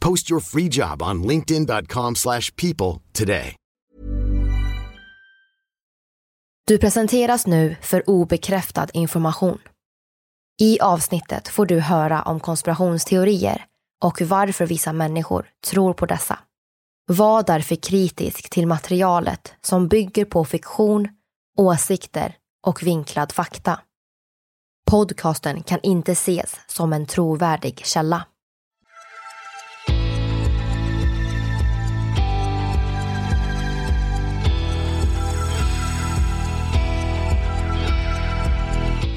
Post your free job on linkedin.com/people slash people today. Du presenteras nu för obekräftad information. I avsnittet får du höra om konspirationsteorier och varför vissa människor tror på dessa. Var därför kritisk till materialet som bygger på fiktion, åsikter och vinklad fakta. Podcasten kan inte ses som en trovärdig källa.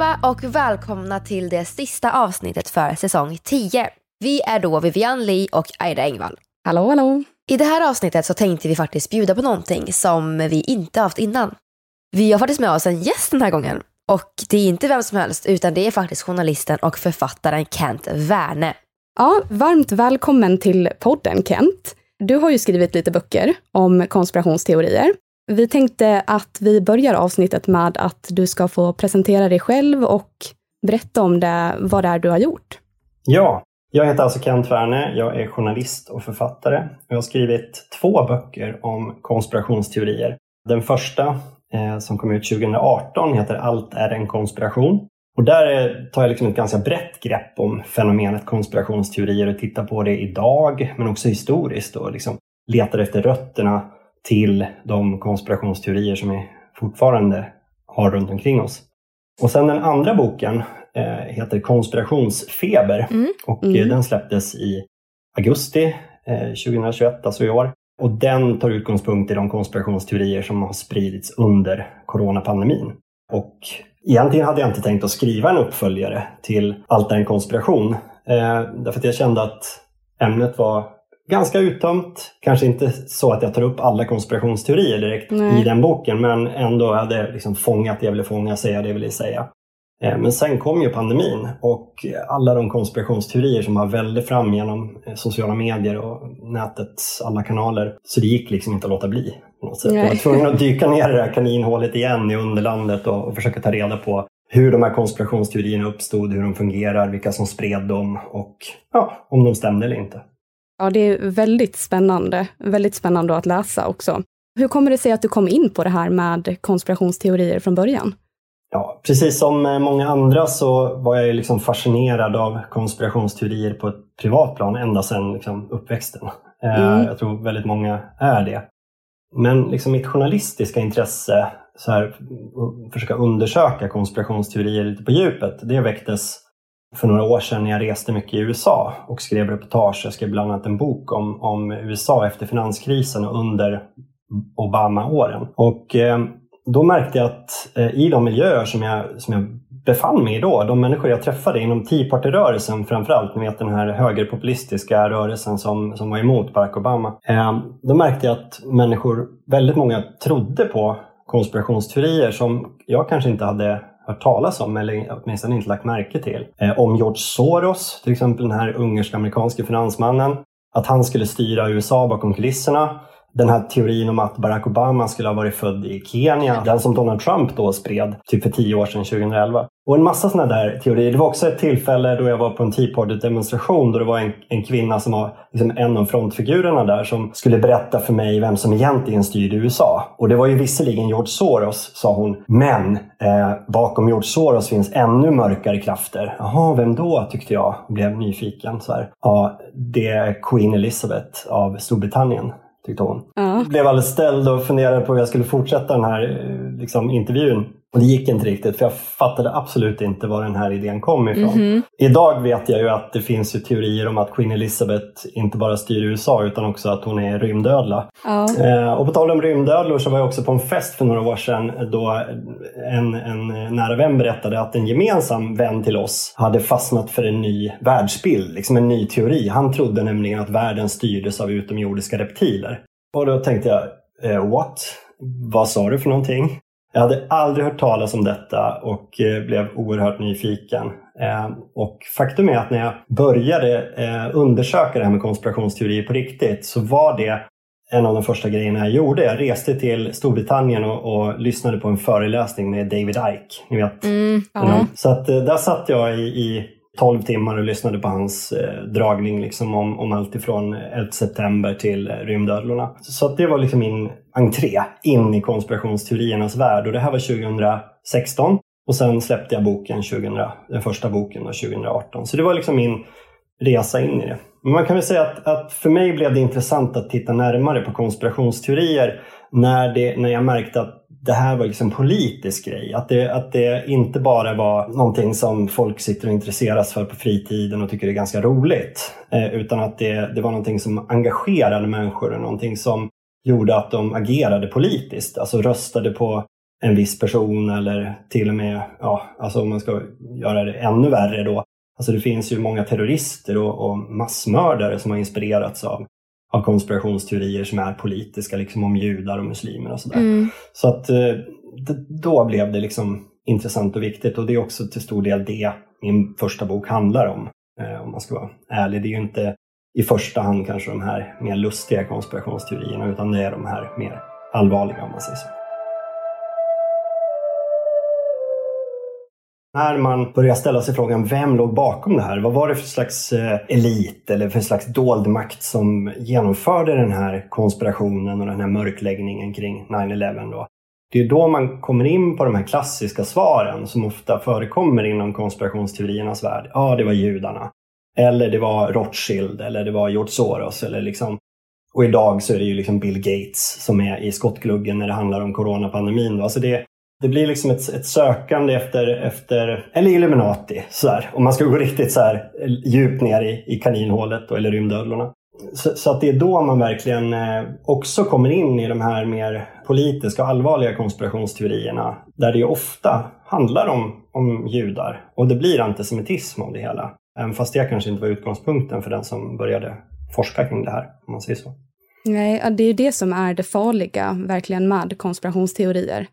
Allihopa och välkomna till det sista avsnittet för säsong 10. Vi är då Vivian Lee och Aida Engvall. Hallå, hallå. I det här avsnittet så tänkte vi faktiskt bjuda på någonting som vi inte haft innan. Vi har faktiskt med oss en gäst den här gången. Och det är inte vem som helst utan det är faktiskt journalisten och författaren Kent Werne. Ja, varmt välkommen till podden Kent. Du har ju skrivit lite böcker om konspirationsteorier. Vi tänkte att vi börjar avsnittet med att du ska få presentera dig själv och berätta om det, vad det är du har gjort. Ja, jag heter alltså Kent Werne. Jag är journalist och författare. Jag har skrivit två böcker om konspirationsteorier. Den första, eh, som kom ut 2018, heter Allt är en konspiration. Och där eh, tar jag liksom ett ganska brett grepp om fenomenet konspirationsteorier och tittar på det idag, men också historiskt och liksom letar efter rötterna till de konspirationsteorier som vi fortfarande har runt omkring oss. Och sen den andra boken eh, heter Konspirationsfeber Mm. och Mm. eh, den släpptes i augusti eh, 2021, alltså i år. Och den tar utgångspunkt i de konspirationsteorier som har spridits under coronapandemin. Och egentligen hade jag inte tänkt att skriva en uppföljare till Allt är en konspiration. Eh, därför att jag kände att ämnet var ganska uttömt. Kanske inte så att jag tar upp alla konspirationsteorier direkt Nej. i den boken, men ändå hade jag liksom fångat det jag ville fånga, säga det jag ville säga. Eh, Men sen kom ju pandemin och alla de konspirationsteorier som har välde fram genom eh, sociala medier och nätets alla kanaler. Så det gick liksom inte att låta bli. På något sätt. Jag var tvungen att dyka ner i det här kaninhålet igen i underlandet och, och försöka ta reda på hur de här konspirationsteorierna uppstod, hur de fungerar, vilka som spred dem och ja, om de stämde eller inte. Ja, det är väldigt spännande. Väldigt spännande att läsa också. Hur kommer det sig att du kom in på det här med konspirationsteorier från början? Ja, precis som eh, många andra så var jag liksom fascinerad av konspirationsteorier på ett privat plan ända sedan liksom uppväxten. Eh, Mm. Jag tror väldigt många är det. Men liksom mitt journalistiska intresse, så här, att försöka undersöka konspirationsteorier lite på djupet, det väcktes för några år sedan när jag reste mycket i USA och skrev reportage. Jag skrev bland annat en bok om, om USA efter finanskrisen och under Obama-åren. Och eh, då märkte jag att eh, i de miljöer som jag, som jag befann mig i då, de människor jag träffade inom Tea Party-rörelsen framförallt, ni vet den här högerpopulistiska rörelsen som, som var emot Barack Obama. Eh, då märkte jag att människor, väldigt många trodde på konspirationsteorier som jag kanske inte hade hört talas om eller åtminstone inte lagt märke till. Eh, om George Soros, till exempel den här ungersk-amerikanske finansmannen, att han skulle styra USA bakom kulisserna den här teorin om att Barack Obama skulle ha varit född i Kenya, den som Donald Trump då spred typ för tio år sedan, 2011. Och en massa sådana där teorier. Det var också ett tillfälle då jag var på en Tea Party-demonstration då det var en, en kvinna som var liksom en av frontfigurerna där som skulle berätta för mig vem som egentligen styrde USA. Och det var ju visserligen George Soros, sa hon, men eh, bakom George Soros finns ännu mörkare krafter. Jaha, vem då? tyckte jag blev nyfiken. Så här. Ja, det är Queen Elizabeth av Storbritannien tyckte hon. Ja. Blev alldeles ställd och funderade på hur jag skulle fortsätta den här eh, liksom, intervjun. Det gick inte riktigt för jag fattade absolut inte var den här idén kom ifrån. Mm. Idag vet jag ju att det finns teorier om att Queen Elizabeth inte bara styr USA utan också att hon är rymdödla. Ja. Eh, och på tal om rymdödlor så var jag också på en fest för några år sedan då en, en nära vän berättade att en gemensam vän till oss hade fastnat för en ny världsbild, liksom en ny teori. Han trodde nämligen att världen styrdes av utomjordiska reptiler. Och då tänkte jag, eh, what? Vad sa du för någonting? Jag hade aldrig hört talas om detta och eh, blev oerhört nyfiken. Eh, och faktum är att när jag började eh, undersöka det här med konspirationsteorier på riktigt så var det en av de första grejerna jag gjorde. Jag reste till Storbritannien och, och lyssnade på en föreläsning med David Icke. Ni vet. Mm, ja. Så att, där satt jag i, i 12 timmar och lyssnade på hans eh, dragning liksom om, om allt ifrån 11 september till eh, rymdödlorna. Så att det var liksom min entré in i konspirationsteoriernas värld och det här var 2016 och sen släppte jag boken 2000, den första boken då, 2018. Så det var liksom min resa in i det. Men man kan väl säga att, att för mig blev det intressant att titta närmare på konspirationsteorier när, det, när jag märkte att det här var liksom politisk grej. Att det, att det inte bara var någonting som folk sitter och intresseras för på fritiden och tycker är ganska roligt. Eh, utan att det, det var någonting som engagerade människor och någonting som gjorde att de agerade politiskt. Alltså röstade på en viss person eller till och med, ja, alltså om man ska göra det ännu värre då. Alltså det finns ju många terrorister och, och massmördare som har inspirerats av av konspirationsteorier som är politiska, liksom om judar och muslimer och sådär. Mm. Så att eh, då blev det liksom intressant och viktigt och det är också till stor del det min första bok handlar om. Eh, om man ska vara ärlig. Det är ju inte i första hand kanske de här mer lustiga konspirationsteorierna utan det är de här mer allvarliga om man säger så. När man börjar ställa sig frågan, vem låg bakom det här? Vad var det för slags eh, elit eller för slags dold makt som genomförde den här konspirationen och den här mörkläggningen kring 9-11 då? Det är då man kommer in på de här klassiska svaren som ofta förekommer inom konspirationsteoriernas värld. Ja, det var judarna. Eller det var Rothschild eller det var George Soros. Eller liksom. Och idag så är det ju liksom Bill Gates som är i skottgluggen när det handlar om coronapandemin. Alltså det, det blir liksom ett, ett sökande efter, efter eller Illuminati. Så om man ska gå riktigt så här, djupt ner i, i kaninhålet då, eller rymdödlorna. Så, så, att det är då man verkligen eh, också kommer in i de här mer politiska och allvarliga konspirationsteorierna. Där det ofta handlar om, om judar. Och det blir antisemitism av det hela. Även fast det kanske inte var utgångspunkten för den som började forska kring det här, om man säger så. Nej, det är ju det som är det farliga verkligen med konspirationsteorier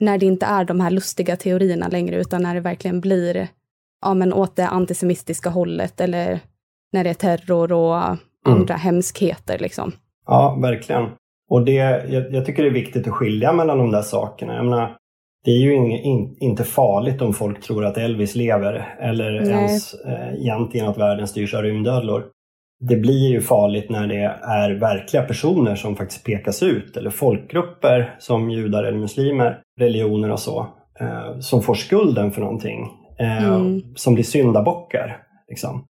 när det inte är de här lustiga teorierna längre utan när det verkligen blir ja, men åt det antisemitiska hållet eller när det är terror och mm. andra hemskheter. Liksom. Ja, verkligen. Och det, jag, jag, tycker det är viktigt att skilja mellan de där sakerna. Jag menar, det är ju in, in, inte farligt om folk tror att Elvis lever eller Nej. ens eh, egentligen att världen styrs av rymdödlor det blir ju farligt när det är verkliga personer som faktiskt pekas ut eller folkgrupper som judar eller muslimer, religioner och så, eh, som får skulden för någonting. Eh, mm. Som blir syndabockar. Liksom.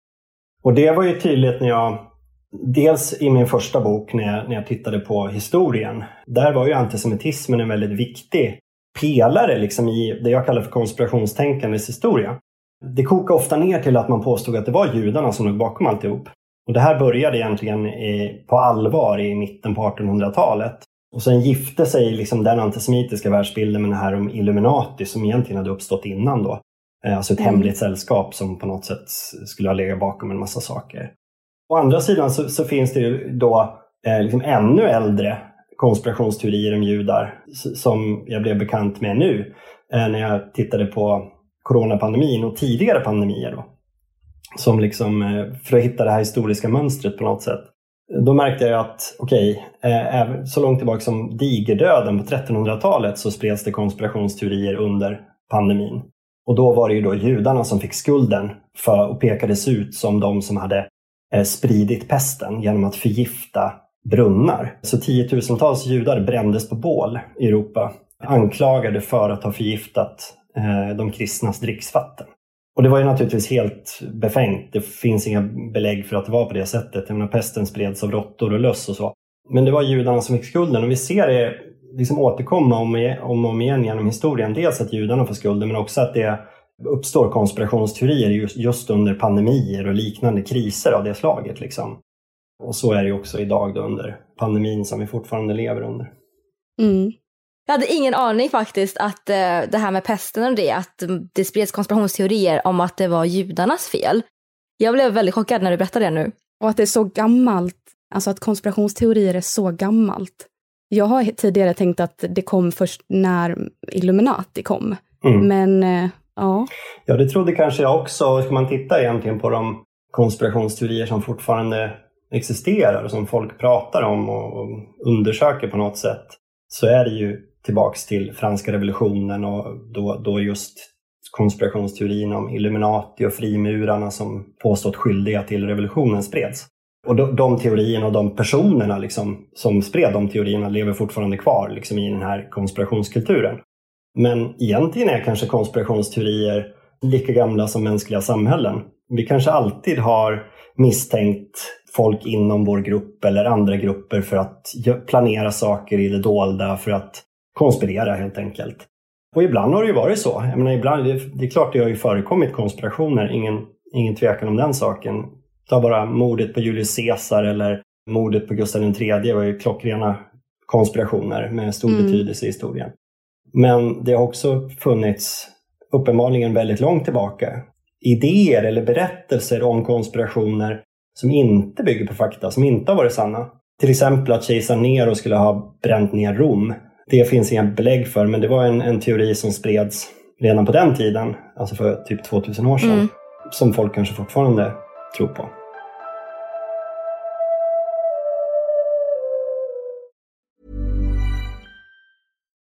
Och det var ju tydligt när jag, dels i min första bok när jag, när jag tittade på historien, där var ju antisemitismen en väldigt viktig pelare liksom, i det jag kallar för konspirationstänkandets historia. det kokar ofta ner till att man påstod att det var judarna som låg bakom alltihop. Och det här började egentligen i, på allvar i mitten på 1800-talet. Och sen gifte sig liksom den antisemitiska världsbilden med det här om Illuminati som egentligen hade uppstått innan då. Eh, alltså ett mm. hemligt sällskap som på något sätt skulle ha legat bakom en massa saker. Å andra sidan så, så finns det ju då eh, liksom ännu äldre konspirationsteorier om judar som jag blev bekant med nu eh, när jag tittade på coronapandemin och tidigare pandemier. Då. Som liksom, eh, för att hitta det här historiska mönstret på något sätt. Då märkte jag att, okej, eh, okay, så långt tillbaka som digerdöden på 1300-talet så spreds det konspirationsteorier under pandemin. Och då var det ju då judarna som fick skulden för och pekades ut som de som hade spridit pesten genom att förgifta brunnar. Så tiotusentals judar brändes på bål i Europa anklagade för att ha förgiftat eh, de kristnas dricksvatten. Och det var ju naturligtvis helt befängt. Det finns inga belägg för att det var på det sättet. Jag menar, pesten spreds av råttor och löss och så. Men det var judarna som fick skulden och vi ser det liksom återkomma om, om och om igen genom historien. Dels att judarna får skulden men också att det uppstår konspirationsteorier just, just under pandemier och liknande kriser av det slaget. Liksom. Och så är det också idag då under pandemin som vi fortfarande lever under. Mm. Jag hade ingen aning faktiskt att eh, det här med pesten och det, att det spreds konspirationsteorier om att det var judarnas fel. Jag blev väldigt chockad när du berättade det nu. Och att det är så gammalt, alltså att konspirationsteorier är så gammalt. Jag har tidigare tänkt att det kom först när Illuminati kom. Mm. Men eh, ja. Ja, det trodde kanske jag också. Ska man titta egentligen på de konspirationsteorier som fortfarande existerar och som folk pratar om och undersöker på något sätt så är det ju tillbaks till franska revolutionen och då, då just konspirationsteorin om Illuminati och frimurarna som påstått skyldiga till revolutionen spreds. Och de, de teorierna och de personerna liksom, som spred de teorierna lever fortfarande kvar liksom, i den här konspirationskulturen. Men egentligen är kanske konspirationsteorier lika gamla som mänskliga samhällen. Vi kanske alltid har misstänkt folk inom vår grupp eller andra grupper för att planera saker i det dolda, för att konspirera helt enkelt. Och ibland har det ju varit så. Jag menar, ibland, det, är klart det har ju förekommit konspirationer, ingen, ingen tvekan om den saken. Ta bara mordet på Julius Caesar eller mordet på Gustav III var ju klockrena konspirationer med stor mm. betydelse i historien. Men det har också funnits, uppenbarligen väldigt långt tillbaka, idéer eller berättelser om konspirationer som inte bygger på fakta, som inte har varit sanna. Till exempel att kejsar Nero skulle ha bränt ner Rom det finns inga belägg för, men det var en, en teori som spreds redan på den tiden, alltså för typ 2000 år sedan, mm. som folk kanske fortfarande tror på.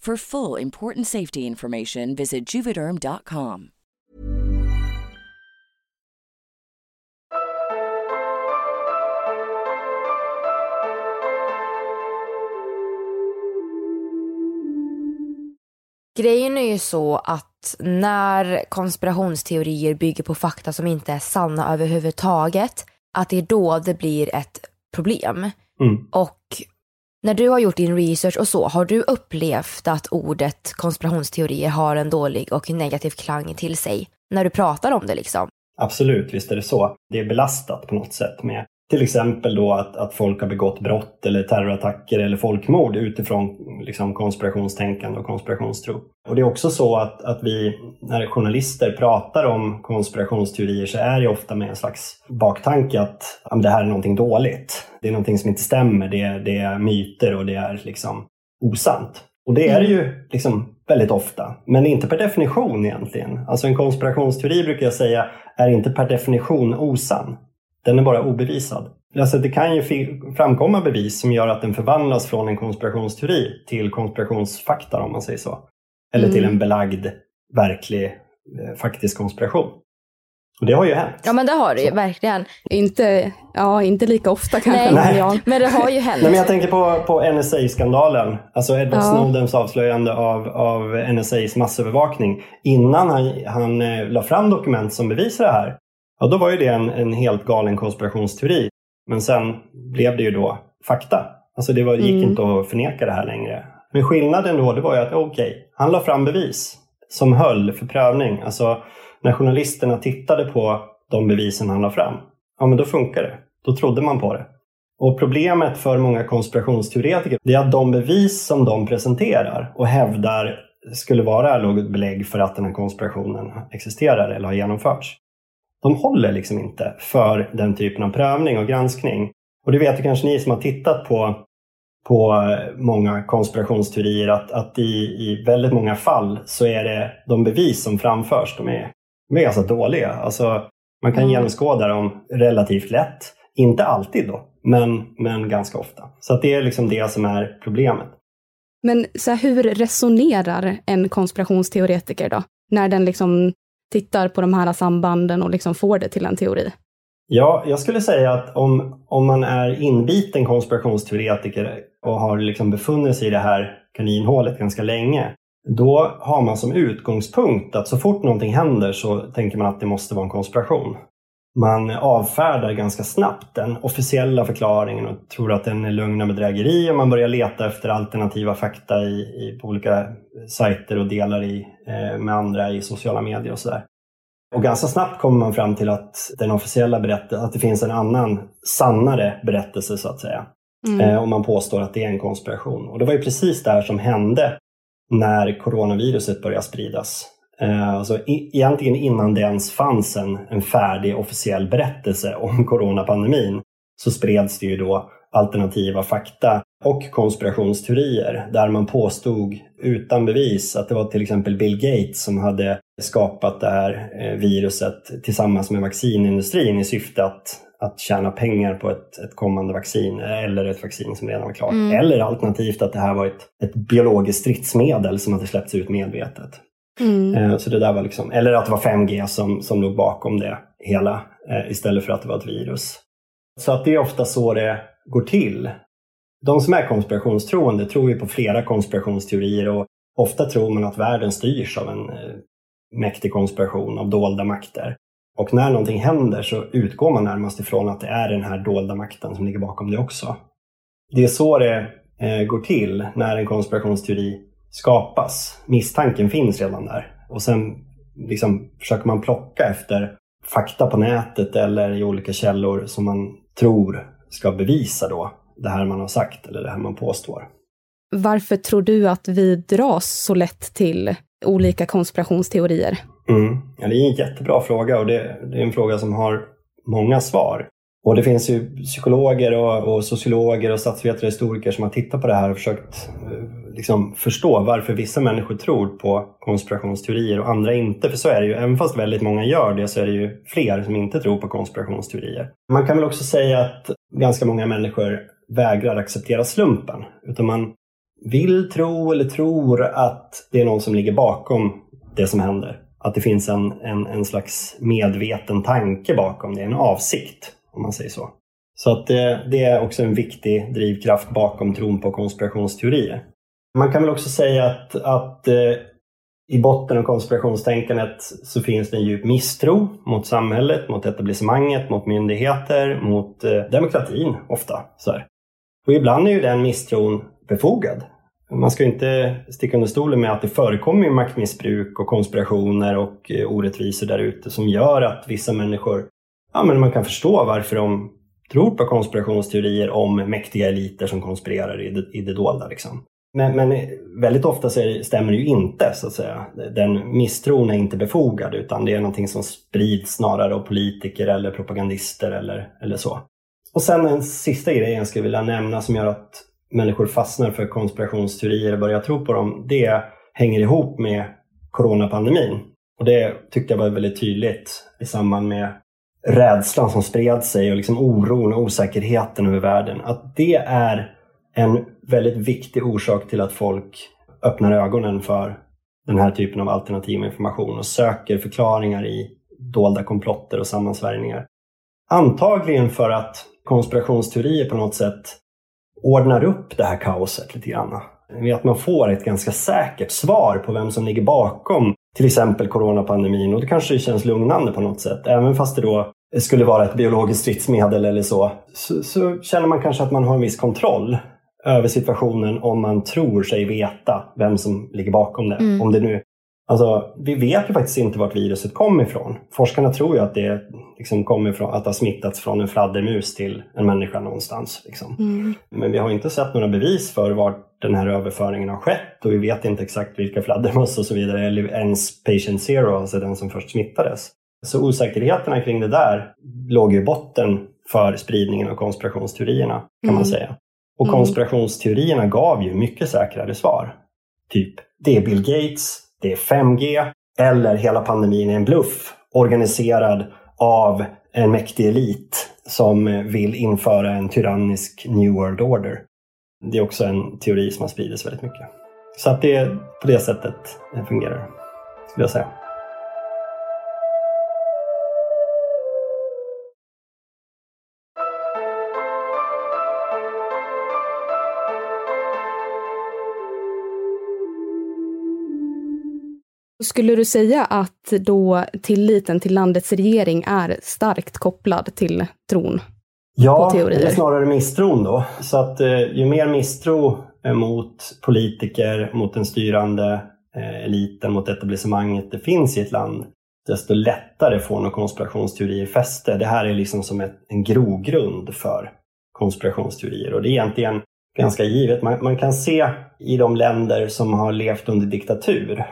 For full important safety information, visit juvederm.com. Grejen är ju så att när konspirationsteorier bygger på fakta som inte är sanna överhuvudtaget, att det är då det blir ett problem. Mm. Och när du har gjort din research och så, har du upplevt att ordet konspirationsteorier har en dålig och negativ klang till sig när du pratar om det liksom? Absolut, visst är det så. Det är belastat på något sätt med till exempel då att, att folk har begått brott eller terrorattacker eller folkmord utifrån liksom, konspirationstänkande och konspirationstro. Och det är också så att, att vi, när journalister pratar om konspirationsteorier så är det ofta med en slags baktanke att ja, det här är någonting dåligt. Det är någonting som inte stämmer, det är, det är myter och det är liksom osant. Och det är det ju liksom väldigt ofta, men inte per definition egentligen. Alltså en konspirationsteori brukar jag säga är inte per definition osann. Den är bara obevisad. Alltså det kan ju framkomma bevis som gör att den förvandlas från en konspirationsteori till konspirationsfakta om man säger så. Eller Mm. till en belagd, verklig, eh, faktisk konspiration. Och det har ju hänt. Ja men det har det ju verkligen. Inte, ja, inte lika ofta kanske. Nej, men ja. men det har ju hänt. Nej, men jag tänker på, på NSA-skandalen, alltså Edward Ja. Snowdens avslöjande av, av NSAs massövervakning. Innan han, han eh, la fram dokument som bevisar det här, ja, då var ju det en, en helt galen konspirationsteori. Men sen blev det ju då fakta. Alltså det var, gick Mm. inte att förneka det här längre. Men skillnaden då, det var ju att okej, han la fram bevis som höll för prövning. Alltså när journalisterna tittade på de bevisen han la fram, ja men då funkar det. Då trodde man på det. Och problemet för många konspirationsteoretiker är att de bevis som de presenterar och hävdar skulle vara något belägg för att den här konspirationen existerar eller har genomförts. De håller liksom inte för den typen av prövning och granskning. Och det vet ju kanske ni som har tittat på, på många konspirationsteorier att, att i, i väldigt många fall så är det de bevis som framförs, de är, de är ganska dåliga. Alltså, man kan Mm. genomskåda dem relativt lätt. Inte alltid då, men, men ganska ofta. Så det är liksom det som är problemet. Men så här, hur resonerar en konspirationsteoretiker då? När den liksom tittar på de här sambanden och liksom får det till en teori. Ja, jag skulle säga att om, om man är inbiten konspirationsteoretiker och har liksom befunnit sig i det här kaninhålet ganska länge, då har man som utgångspunkt att så fort någonting händer så tänker man att det måste vara en konspiration. Man avfärdar ganska snabbt den officiella förklaringen och tror att den är bedrägeri och man börjar leta efter alternativa fakta i, i, på olika sajter och delar i, eh, med andra i sociala medier och sådär. Och ganska snabbt kommer man fram till att den officiella berättelsen, att det finns en annan sannare berättelse så att säga. Mm. Eh, och man påstår att det är en konspiration. Och det var ju precis det här som hände när coronaviruset började spridas. Eh, alltså egentligen innan det ens fanns en, en färdig officiell berättelse om coronapandemin så spreds det ju då alternativa fakta och konspirationsteorier där man påstod utan bevis att det var till exempel Bill Gates som hade skapat det här eh, viruset tillsammans med vaccinindustrin i syfte att, att tjäna pengar på ett, ett kommande vaccin eller ett vaccin som redan var klart. Mm. Eller alternativt att det här var ett, ett biologiskt stridsmedel som hade släppts ut medvetet. Mm. Eh, så det där var liksom, eller att det var 5G som, som låg bakom det hela eh, istället för att det var ett virus. Så att det är ofta så det går till. De som är konspirationstroende tror ju på flera konspirationsteorier och ofta tror man att världen styrs av en eh, mäktig konspiration av dolda makter. Och när någonting händer så utgår man närmast ifrån att det är den här dolda makten som ligger bakom det också. Det är så det eh, går till när en konspirationsteori skapas. Misstanken finns redan där. Och sen liksom försöker man plocka efter fakta på nätet eller i olika källor som man tror ska bevisa då det här man har sagt eller det här man påstår. Varför tror du att vi dras så lätt till olika konspirationsteorier? Mm. Ja, det är en jättebra fråga och det, det, är en fråga som har många svar. Och det finns ju psykologer och, och sociologer och statsvetare och historiker som har tittat på det här och försökt eh, liksom, förstå varför vissa människor tror på konspirationsteorier och andra inte. För så är det ju, även fast väldigt många gör det så är det ju fler som inte tror på konspirationsteorier. Man kan väl också säga att ganska många människor vägrar acceptera slumpen. Utan man vill tro eller tror att det är någon som ligger bakom det som händer. Att det finns en, en, en slags medveten tanke bakom det, en avsikt om man säger så. Så att det, det, är också en viktig drivkraft bakom tron på konspirationsteorier. Man kan väl också säga att, att eh, i botten av konspirationstänkandet så finns det en djup misstro mot samhället, mot etablissemanget, mot myndigheter, mot eh, demokratin ofta. Så här. Och ibland är ju den misstron befogad. Man ska inte sticka under stolen med att det förekommer maktmissbruk och konspirationer och eh, orättvisor där ute som gör att vissa människor, ja men man kan förstå varför de tror på konspirationsteorier om mäktiga eliter som konspirerar i det, i det dolda. Liksom. Men, men, väldigt ofta så det, stämmer det ju inte, så att säga. Den misstron är inte befogad, utan det är någonting som sprids snarare av politiker eller propagandister eller, eller så. Och sen en sista grej jag skulle vilja nämna som gör att människor fastnar för konspirationsteorier och börjar tro på dem, det hänger ihop med coronapandemin. Och det tyckte jag var väldigt tydligt i samband med rädslan som spred sig och liksom oron och osäkerheten över världen. Att det är en väldigt viktig orsak till att folk öppnar ögonen för den här typen av alternativ information och söker förklaringar i dolda komplotter och sammansvärjningar. Antagligen för att konspirationsteorier på något sätt ordnar upp det här kaoset lite grann. Att man får ett ganska säkert svar på vem som ligger bakom till exempel coronapandemin och det kanske känns lugnande på något sätt. Även fast det då skulle vara ett biologiskt stridsmedel eller så, så, så känner man kanske att man har en viss kontroll över situationen om man tror sig veta vem som ligger bakom det. Mm. Om det nu, alltså, vi vet ju faktiskt inte vart viruset kommer ifrån. Forskarna tror ju att det liksom kommer ifrån, att det har smittats från en fladdermus till en människa någonstans. Liksom. Mm. Men vi har inte sett några bevis för vart den här överföringen har skett och vi vet inte exakt vilka fladdermöss och så vidare, eller ens patient zero, alltså den som först smittades. Så osäkerheterna kring det där låg i botten för spridningen av konspirationsteorierna kan mm. man säga. Och mm. konspirationsteorierna gav ju mycket säkrare svar. Typ, det är Bill Gates, det är 5G eller hela pandemin är en bluff organiserad av en mäktig elit som vill införa en tyrannisk New World Order. Det är också en teori som har spridits väldigt mycket. Så att det är på det sättet fungerar, skulle jag säga. Skulle du säga att då tilliten till landets regering är starkt kopplad till tron? Ja, eller snarare misstron då. Så att eh, ju mer misstro mot politiker, mot den styrande eh, eliten, mot etablissemanget det finns i ett land, desto lättare får nog konspirationsteorier fäste. Det här är liksom som ett, en grogrund för konspirationsteorier och det är egentligen ganska givet. Man, man kan se i de länder som har levt under diktatur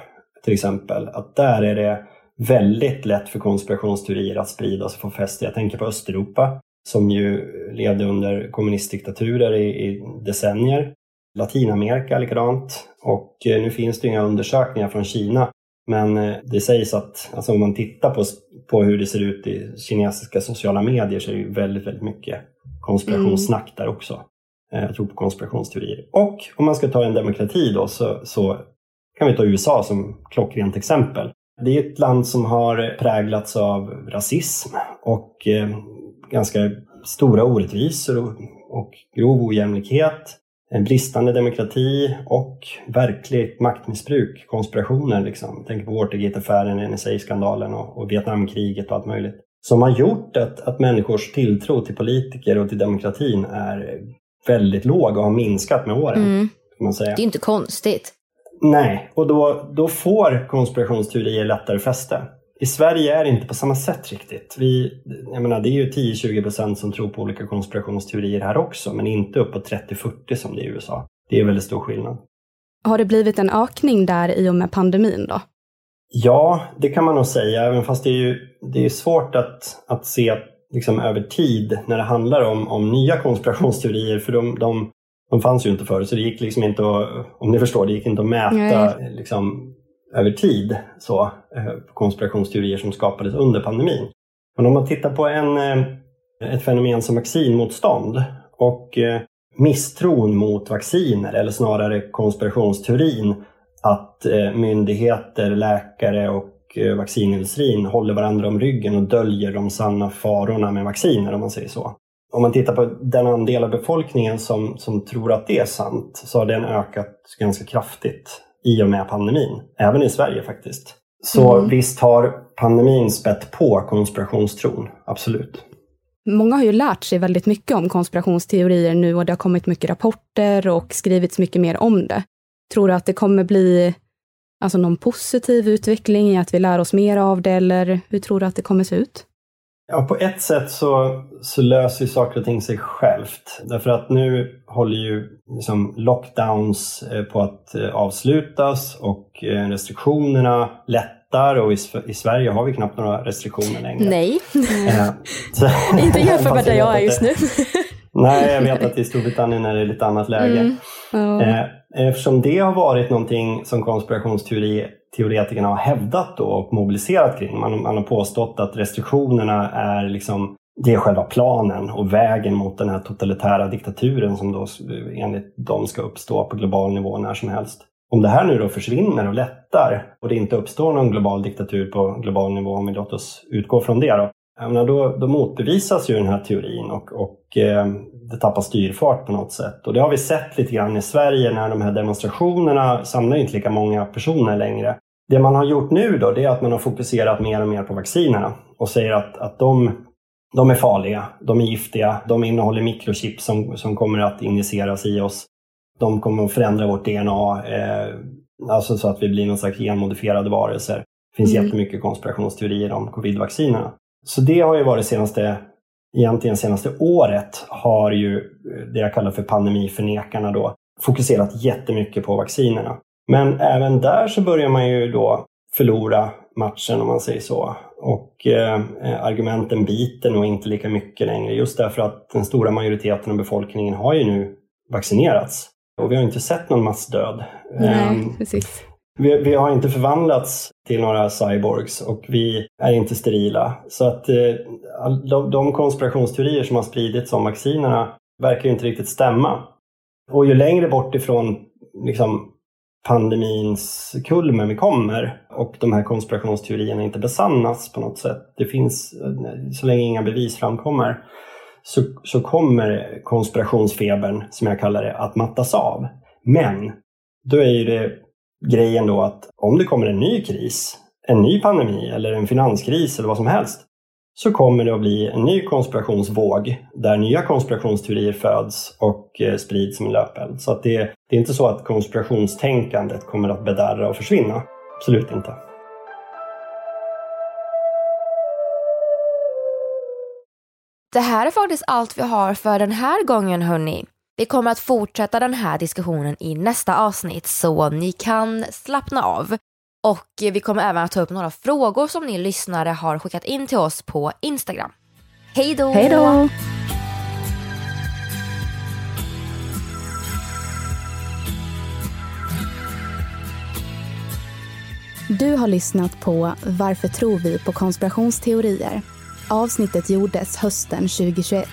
till exempel, att där är det väldigt lätt för konspirationsteorier att spridas och få fäste. Jag tänker på Östeuropa som ju levde under kommunistdiktaturer i, i decennier. Latinamerika likadant. Och eh, nu finns det inga undersökningar från Kina. Men eh, det sägs att alltså om man tittar på, på hur det ser ut i kinesiska sociala medier så är det väldigt, väldigt mycket konspirationssnack mm. där också. Eh, jag tror på konspirationsteorier. Och om man ska ta en demokrati då så, så kan vi ta USA som klockrent exempel. Det är ett land som har präglats av rasism och eh, ganska stora orättvisor och, och grov ojämlikhet, bristande demokrati och verkligt maktmissbruk, konspirationer. Liksom. Tänk på Watergate-affären, NSA-skandalen och, och Vietnamkriget och allt möjligt. Som har gjort att, att människors tilltro till politiker och till demokratin är väldigt låg och har minskat med åren. Mm. Det är inte konstigt. Nej, och då, då får konspirationsteorier lättare fäste. I Sverige är det inte på samma sätt riktigt. Vi, jag menar, det är ju 10-20 procent som tror på olika konspirationsteorier här också, men inte upp på 30-40 som det är i USA. Det är väldigt stor skillnad. Har det blivit en ökning där i och med pandemin då? Ja, det kan man nog säga, även fast det är, ju, det är svårt att, att se liksom, över tid när det handlar om, om nya konspirationsteorier, för de, de, de fanns ju inte förr, så det gick liksom inte att, om ni förstår, det gick inte att mäta liksom, över tid så, eh, konspirationsteorier som skapades under pandemin. Men om man tittar på en, eh, ett fenomen som vaccinmotstånd och eh, misstron mot vacciner, eller snarare konspirationsteorin att myndigheter, läkare och vaccinindustrin håller varandra om ryggen och döljer de sanna farorna med vacciner, om man säger så. Om man tittar på den andel av befolkningen som, som tror att det är sant, så har den ökat ganska kraftigt i och med pandemin. Även i Sverige faktiskt. Så mm. visst har pandemin spett på konspirationstron, absolut. Många har ju lärt sig väldigt mycket om konspirationsteorier nu och det har kommit mycket rapporter och skrivits mycket mer om det. Tror du att det kommer bli alltså någon positiv utveckling i att vi lär oss mer av det eller hur tror du att det kommer se ut? Ja, på ett sätt så, så löser ju saker och ting sig självt. Därför att nu håller ju liksom lockdowns eh, på att eh, avslutas och eh, restriktionerna lättar och i, i Sverige har vi knappt några restriktioner längre. Nej, inte jämfört med där jag är just nu. Nej, jag vet att i Storbritannien är det lite annat läge. Mm. Oh. Eftersom det har varit någonting som konspirationsteori teoretikerna har hävdat då och mobiliserat kring. Man, man har påstått att restriktionerna är liksom det är själva planen och vägen mot den här totalitära diktaturen som då enligt dem ska uppstå på global nivå när som helst. Om det här nu då försvinner och lättar och det inte uppstår någon global diktatur på global nivå, om vi låter oss utgå från det då, menar, då, då motbevisas ju den här teorin och, och eh, det tappar styrfart på något sätt. Och det har vi sett lite grann i Sverige när de här demonstrationerna samlar inte lika många personer längre. Det man har gjort nu då, det är att man har fokuserat mer och mer på vaccinerna och säger att, att de, de är farliga, de är giftiga, de innehåller mikrochip som, som kommer att injiceras i oss. De kommer att förändra vårt DNA, eh, alltså så att vi blir någon slags genmodifierade varelser. Det finns mm. jättemycket konspirationsteorier om covid-vaccinerna. Så det har ju varit senaste, egentligen senaste året har ju det jag kallar för pandemiförnekarna då fokuserat jättemycket på vaccinerna. Men även där så börjar man ju då förlora matchen om man säger så. Och eh, argumenten biter nog inte lika mycket längre just därför att den stora majoriteten av befolkningen har ju nu vaccinerats. Och vi har inte sett någon massdöd. Nej, um, precis. Vi, vi, har inte förvandlats till några cyborgs och vi är inte sterila. Så att eh, de, de konspirationsteorier som har spridits om vaccinerna verkar ju inte riktigt stämma. Och ju längre bort ifrån liksom, pandemins kulmen vi kommer och de här konspirationsteorierna inte besannas på något sätt. Det finns, så länge inga bevis framkommer, så, så kommer konspirationsfebern, som jag kallar det, att mattas av. Men då är ju det grejen då att om det kommer en ny kris, en ny pandemi eller en finanskris eller vad som helst, så kommer det att bli en ny konspirationsvåg där nya konspirationsteorier föds och eh, sprids som en löpeld. Så att det, det är inte så att konspirationstänkandet kommer att bedarra och försvinna. Absolut inte. Det här är faktiskt allt vi har för den här gången hörni. Vi kommer att fortsätta den här diskussionen i nästa avsnitt så ni kan slappna av. Och vi kommer även att ta upp några frågor som ni lyssnare har skickat in till oss på Instagram. Hej då! Hej då! Du har lyssnat på Varför tror vi på konspirationsteorier? Avsnittet gjordes hösten 2021.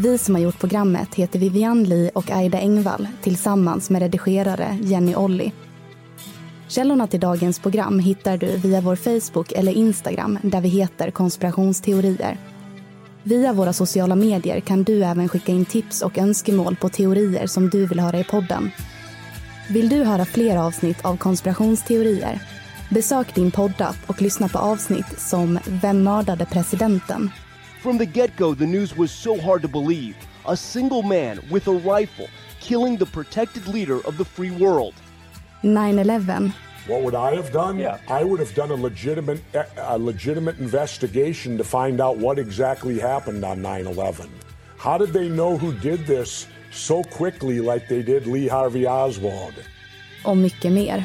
Vi som har gjort programmet heter Vivian Lee och Aida Engvall tillsammans med redigerare Jenny Olli. Källorna till dagens program hittar du via vår Facebook eller Instagram där vi heter konspirationsteorier. Via våra sociala medier kan du även skicka in tips och önskemål på teorier som du vill höra i podden. Vill du höra fler avsnitt av konspirationsteorier? Besök din poddapp och lyssna på avsnitt som Vem mördade presidenten? From the get-go the news was so hard to believe. A single man with a rifle killing the protected leader of the free world. 9-11. What would I have done? Yeah. I would have done a legitimate, eh, a legitimate investigation to find out what exactly happened on 9-11. How did they know who did this so quickly like they did Lee Harvey Oswald. Och mycket mer.